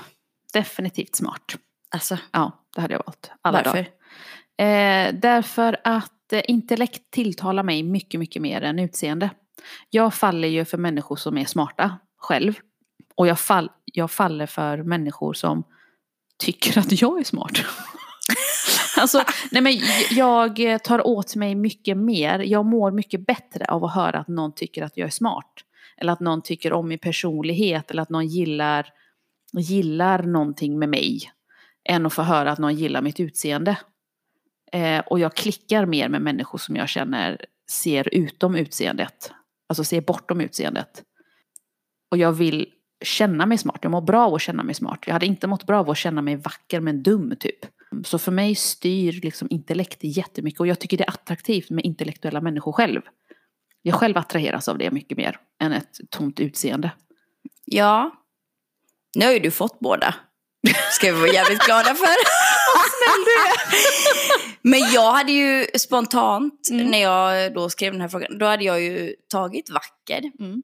Definitivt smart. Alltså, Ja, det hade jag valt. Alla varför? dagar. Eh, därför att eh, intellekt tilltalar mig mycket, mycket mer än utseende. Jag faller ju för människor som är smarta själv. Och jag, fall, jag faller för människor som tycker att jag är smart. alltså, nej men jag tar åt mig mycket mer. Jag mår mycket bättre av att höra att någon tycker att jag är smart. Eller att någon tycker om min personlighet. Eller att någon gillar, gillar någonting med mig. Än att få höra att någon gillar mitt utseende. Eh, och jag klickar mer med människor som jag känner ser utom utseendet. Alltså ser bortom utseendet. Och jag vill känna mig smart. Jag mår bra av att känna mig smart. Jag hade inte mått bra av att känna mig vacker men dum typ. Så för mig styr liksom intellekt jättemycket och jag tycker det är attraktivt med intellektuella människor själv. Jag själv attraheras av det mycket mer än ett tomt utseende. Ja. Nu har ju du fått båda. Ska vi vara jävligt glada för. Men jag hade ju spontant, Mm. när jag då skrev den här frågan, då hade jag ju tagit vacker. Mm.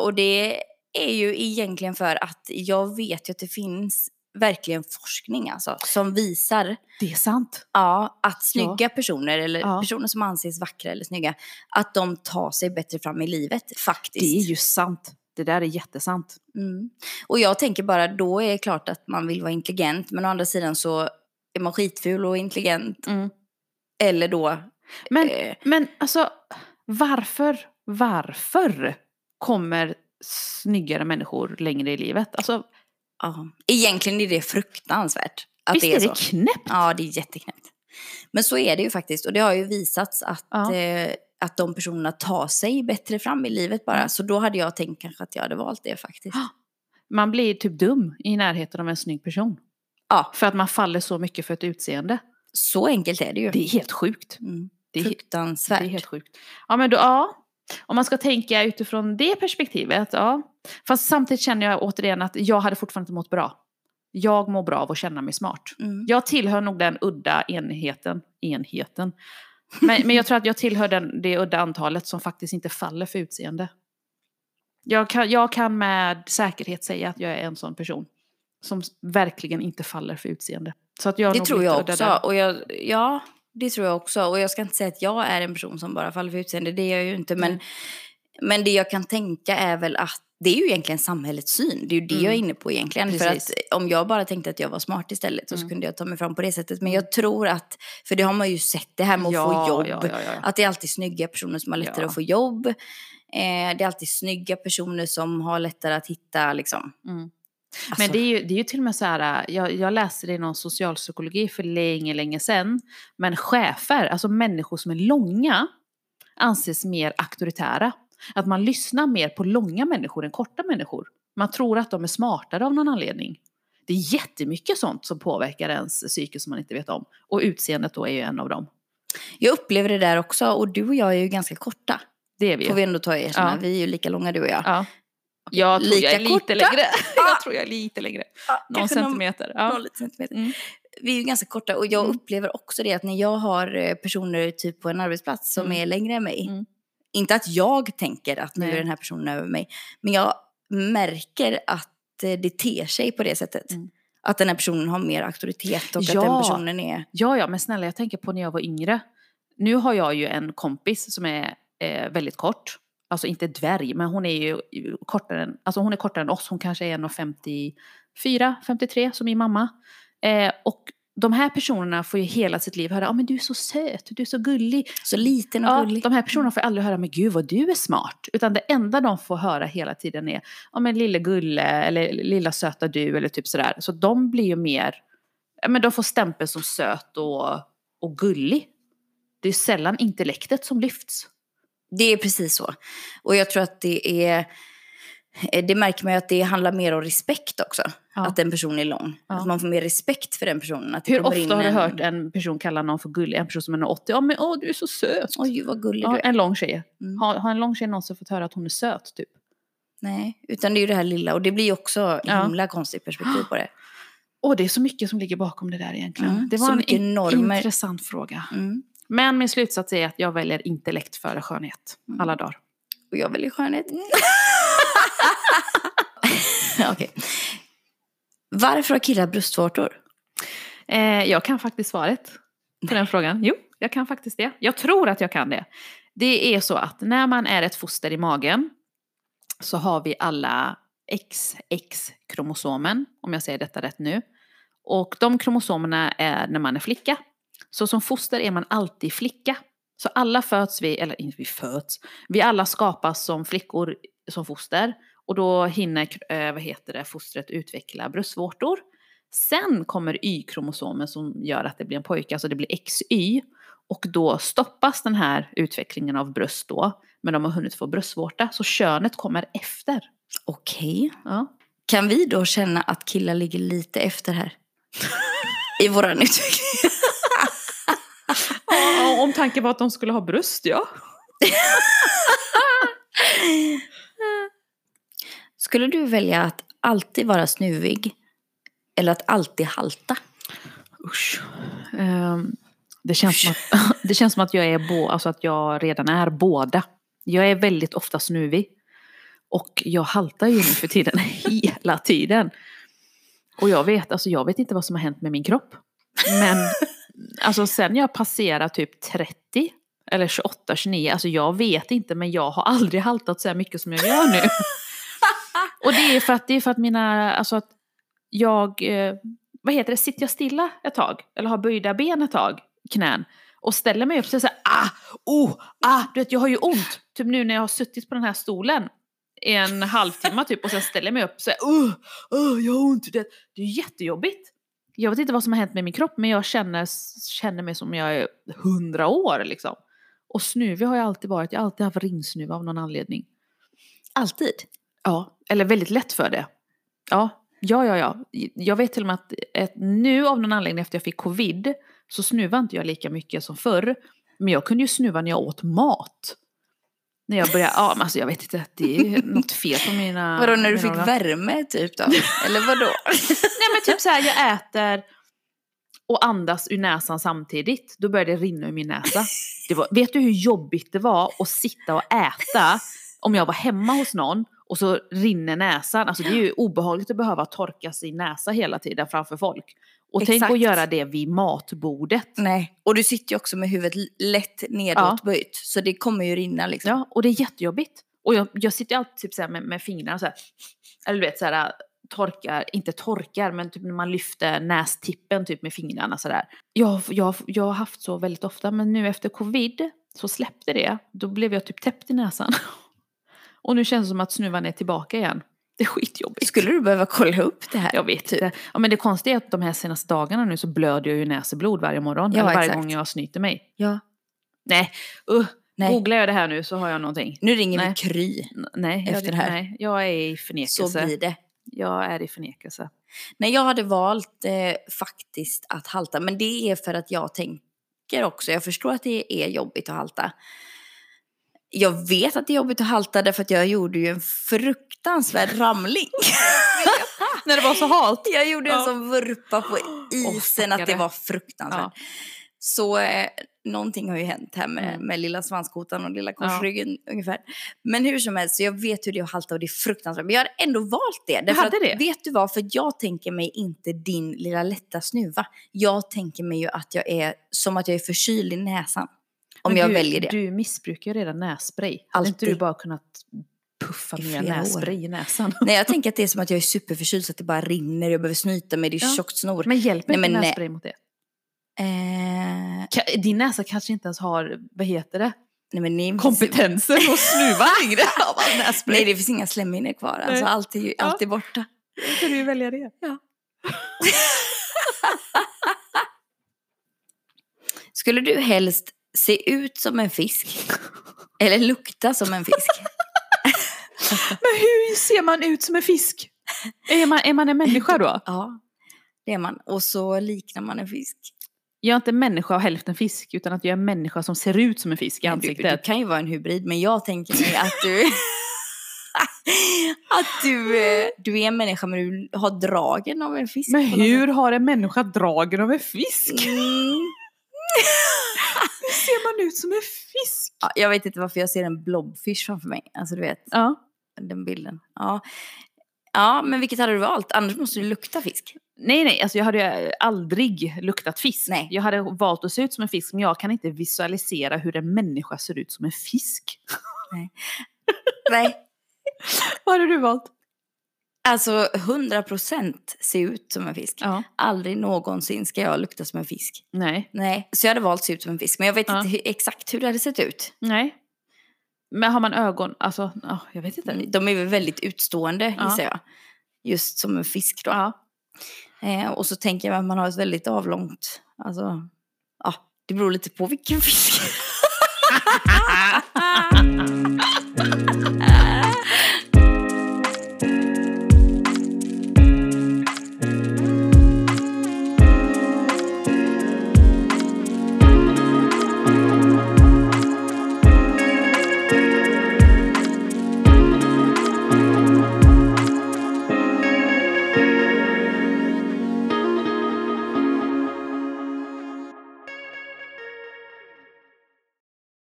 Och det är ju egentligen för att jag vet ju att det finns verkligen forskning alltså, som visar Det är sant. ja, att snygga personer, eller Ja. personer som anses vackra eller snygga, att de tar sig bättre fram i livet faktiskt. Det är ju sant. Det där är jättesant. Mm. Och jag tänker bara, då är det klart att man vill vara intelligent, men å andra sidan så är man skitful och intelligent. Eller då... Men, Eh, men alltså, varför, varför kommer snyggare människor längre i livet? Alltså, ja. Egentligen är det fruktansvärt att visst det är, det så. knäppt? Ja, det är jätteknäppt. Men så är det ju faktiskt. Och det har ju visats att, Ja. eh, att de personerna tar sig bättre fram i livet bara. Så då hade jag tänkt kanske att jag hade valt det faktiskt. Man blir typ dum i närheten av en snygg person. Ja, För att man faller så mycket för ett utseende. så enkelt är det ju. Det är helt sjukt. Mm. Det är, Fruktansvärt. det är helt sjukt. Ja, men då, ja. Om man ska tänka utifrån det perspektivet, ja. Fast samtidigt känner jag återigen att jag hade fortfarande inte mått bra. Jag mår bra av att känna mig smart. Mm. Jag tillhör nog den udda enheten. enheten. Men, men jag tror att jag tillhör den, det udda antalet som faktiskt inte faller för utseende. Jag kan, jag kan med säkerhet säga att jag är en sån person. Som verkligen inte faller för utseende. Så att jag Det tror jag också. där. Och jag, ja, det tror jag också. Och jag ska inte säga att jag är en person som bara faller för utseende. Det är jag ju inte. Men, men det jag kan tänka är väl att det är ju egentligen samhällets syn. Det är ju det Mm. jag är inne på egentligen. För Precis. att om jag bara tänkte att jag var smart istället så Mm. kunde jag ta mig fram på det sättet. Men jag tror att, för det har man ju sett det här med att få jobb. Ja, ja, ja. Att det är alltid snygga personer som har lättare Ja. att få jobb. Eh, det är alltid snygga personer som har lättare att hitta liksom. Mm. Alltså, Men det är, ju, det är ju till och med så här, jag, jag läste det i någon socialpsykologi för länge, länge sedan. Men chefer, alltså människor som är långa, anses mer auktoritära. Att man lyssnar mer på långa människor än korta människor. Man tror att de är smartare av någon anledning. Det är jättemycket sånt som påverkar ens psyke som man inte vet om. Och utseendet då är ju en av dem. Jag upplever det där också. Och du och jag är ju ganska korta. Det är vi Får ju. vi ändå ta och erkänna. Ja. Vi är ju lika långa du och jag. Ja. Jag tror Lika jag är lite korta. längre. jag tror jag är lite längre. Ja, Någon centimeter. Ja. Någon centimeter. Mm. Vi är ju ganska korta och jag Mm. upplever också det att när jag har eh, personer typ på en arbetsplats som Mm. är längre än mig. Mm. Inte att jag tänker att nu är den här personen över mig. Men jag märker att eh, det ter sig på det sättet. Mm. Att den här personen har mer auktoritet och att Ja. den personen är... Ja, ja, men snälla jag tänker på när jag var yngre. Nu har jag ju en kompis som är eh, väldigt kort. Alltså inte dvärg, men hon är ju kortare än, alltså hon är kortare än oss. Hon kanske är 1,54, 53 som min mamma. Eh, och de här personerna får ju hela sitt liv höra, ja men du är så söt, du är så gullig. Så liten och Ja, gullig. de här personerna får aldrig höra, men gud vad du är smart. Utan det enda de får höra hela tiden är, ja men lille gulle eller lilla söta du eller typ sådär. Så de blir ju mer, ja men de får stämpel som söt och, och gullig. Det är sällan intellektet som lyfts. Det är precis så. Och jag tror att det är... eh, Det märker man ju att det handlar mer om respekt också. Ja. Att en person är lång. Ja. Att man får mer respekt för den personen. Att Hur ofta har du en- hört en person kalla någon för gullig? En person som är 80, ja men åh du är så söt. Oj, vad gullig Ja, du är. en lång tjej. Mm. Har, har en lång tjej någonsin fått höra att hon är söt typ? Nej, utan det är ju det här lilla. Och det blir ju också Ja. himla konstigt perspektiv på det. Åh, det är så mycket som ligger bakom det där egentligen. Mm, det var så en normer. intressant fråga. Mm. Men min slutsats är att jag väljer intellekt före skönhet. Mm. Alla dagar. Och jag väljer skönhet. Okej. Varför har killar bröstvårtor? Eh, jag kan faktiskt svaret på den frågan. Jo, jag kan faktiskt det. Jag tror att jag kan det. Det är så att när man är ett foster i magen så har vi alla XX-kromosomen, om jag säger detta rätt nu. Och de kromosomerna är när man är flicka. Så som foster är man alltid flicka. Så alla föds vi, eller inte vi föds, vi alla skapas som flickor som foster. Och då hinner eh, vad heter det, fostret utveckla bröstvårtor. Sen kommer Y-kromosomen som gör att det blir en pojke, alltså det blir XY. Och då stoppas den här utvecklingen av bröst då, men de har hunnit få bröstvårta, så könet kommer efter. Okej. Ja. Kan vi då känna att killar ligger lite efter här? i våran utveckling. Ja, om tanken var att de skulle ha bröst, ja. Skulle du välja att alltid vara snuvig eller att alltid halta? Usch. Ehm, det, känns som att, det känns som att jag, är bo, alltså att jag redan är båda. Jag är väldigt ofta snuvig. Och jag haltar ju nu för tiden hela tiden. Och jag vet, alltså jag vet inte vad som har hänt med min kropp. Men alltså sen jag passerar typ 30 eller 28, 29, alltså jag vet inte men jag har aldrig haltat så här mycket som jag gör nu. Och det är för att, det är för att mina, alltså att jag, eh, vad heter det, sitter jag stilla ett tag eller har böjda ben ett tag, knän, och ställer mig upp så är det så här, ah, oh, ah, du vet jag har ju ont. Typ nu när jag har suttit på den här stolen en halvtimme typ och sen ställer jag mig upp så här, oh, oh, jag har ont. Det, det är jättejobbigt. Jag vet inte vad som har hänt med min kropp men jag känner, känner mig som jag är hundra år liksom. Och snuvig har jag alltid varit, jag har alltid haft ringsnuva av någon anledning. Alltid? Ja, eller väldigt lätt för det. Ja, ja, ja, ja. Jag vet till och med att ett, nu av någon anledning efter jag fick covid så snuvar inte jag lika mycket som förr. Men jag kunde ju snuva när jag åt mat. När jag började, ja men alltså jag vet inte, det är något fel på mina... Vadå när du fick organ. värme typ då? Eller vadå? Nej men typ så här, jag äter och andas ur näsan samtidigt. Då börjar det rinna ur min näsa. Det var, vet du hur jobbigt det var att sitta och äta om jag var hemma hos någon och så rinner näsan. Alltså det är ju obehagligt att behöva torka sin näsa hela tiden framför folk. Och tänk Exakt. att göra det vid matbordet. Nej. Och du sitter ju också med huvudet lätt nedåtböjt. Så det kommer ju rinna liksom. Ja, och det är jättejobbigt. Och jag, jag sitter alltid typ så med, med fingrarna så här. Eller du vet så här torkar, inte torkar, men typ när man lyfter nästippen typ med fingrarna så där. Jag, jag, jag har haft så väldigt ofta, men nu efter covid så släppte det. Då blev jag typ täppt i näsan. Och nu känns det som att snuvan är tillbaka igen. Det är skitjobbigt. Skulle du behöva kolla upp det här? Jag vet inte. Ja, men det konstiga är att de här senaste dagarna nu så blöder jag ju näsblod varje morgon. Ja, eller varje exakt. gång jag snyter mig. Ja. Nej, uh, Nej. googlar jag det här nu så har jag någonting. Nu ringer Nej. vi Kry. Nej, Efter jag, det här. nej, jag är i Så förnekelse. blir det. Jag är i förnekelse. Nej, jag hade valt eh, faktiskt att halta. Men det är för att jag tänker också, jag förstår att det är jobbigt att halta. Jag vet att det är jobbigt att halta därför att jag gjorde ju en fruktansvärd ramling. När det var så halt. Jag gjorde en Ja. sån vurpa på isen att det var fruktansvärt. Ja. Så eh, någonting har ju hänt här med, Mm. med lilla svanskotan och lilla korsryggen ungefär. Men hur som helst, så jag vet hur det är att halta och det är fruktansvärt. Men jag har ändå valt det. Därför hade att, det? Vet du vad? För jag tänker mig inte din lilla lätta snuva. Jag tänker mig ju att jag är som att jag är förkyld i näsan. Om Men jag du, väljer det. Du missbrukar ju redan nässpray. Hade inte Alltid. du bara kunnat puffa år. nässpray i näsan? Nej, jag tänker att det är som att jag är superförkyld så att det bara rinner. Jag behöver snyta mig, det är Ja. tjockt snor. Men hjälper Nej, inte men nej. nässpray mot det? Eh, Din näsa kanske inte ens har, vad heter det, nej, men ni, kompetensen att snuva längre av nässpray. Nej, det finns inga slemhinnor kvar. Alltså, Nej. allt är ju Ja. allt är borta. Då kan du ju välja det. Skulle du helst se ut som en fisk eller lukta som en fisk? Men hur ser man ut som en fisk? Är man, är man en människa då? Ja, det är man. Och så liknar man en fisk. Jag är inte människa och hälften fisk, utan att jag är människa som ser ut som en fisk i Du, ansiktet. du kan ju vara en hybrid, men jag tänker mig att du... att du, du är en människa men du har dragen av en fisk. Men hur har en människa dragen av en fisk? Mm. Ser man ut som en fisk? Ja, jag vet inte varför jag ser en blobfish framför mig. Alltså du vet, Ja. den bilden. Ja. ja, men vilket hade du valt? Annars måste du lukta fisk. Nej, nej, alltså jag hade aldrig luktat fisk. Nej. Jag hade valt att se ut som en fisk, men jag kan inte visualisera hur en människa ser ut som en fisk. Nej. Vad hade du valt? Alltså 100% se ut som en fisk. Ja. Aldrig någonsin ska jag lukta som en fisk. Nej. Nej, så jag hade valt se ut som en fisk. Men jag vet Ja. inte exakt hur det hade sett ut. Nej. Men har man ögon, alltså, ja, jag vet inte. De är väl väldigt utstående Ja. gissar jag. Just som en fisk då. Ja. Eh, och så tänker jag att man har ett väldigt avlångt, alltså, ja, det beror lite på vilken fisk.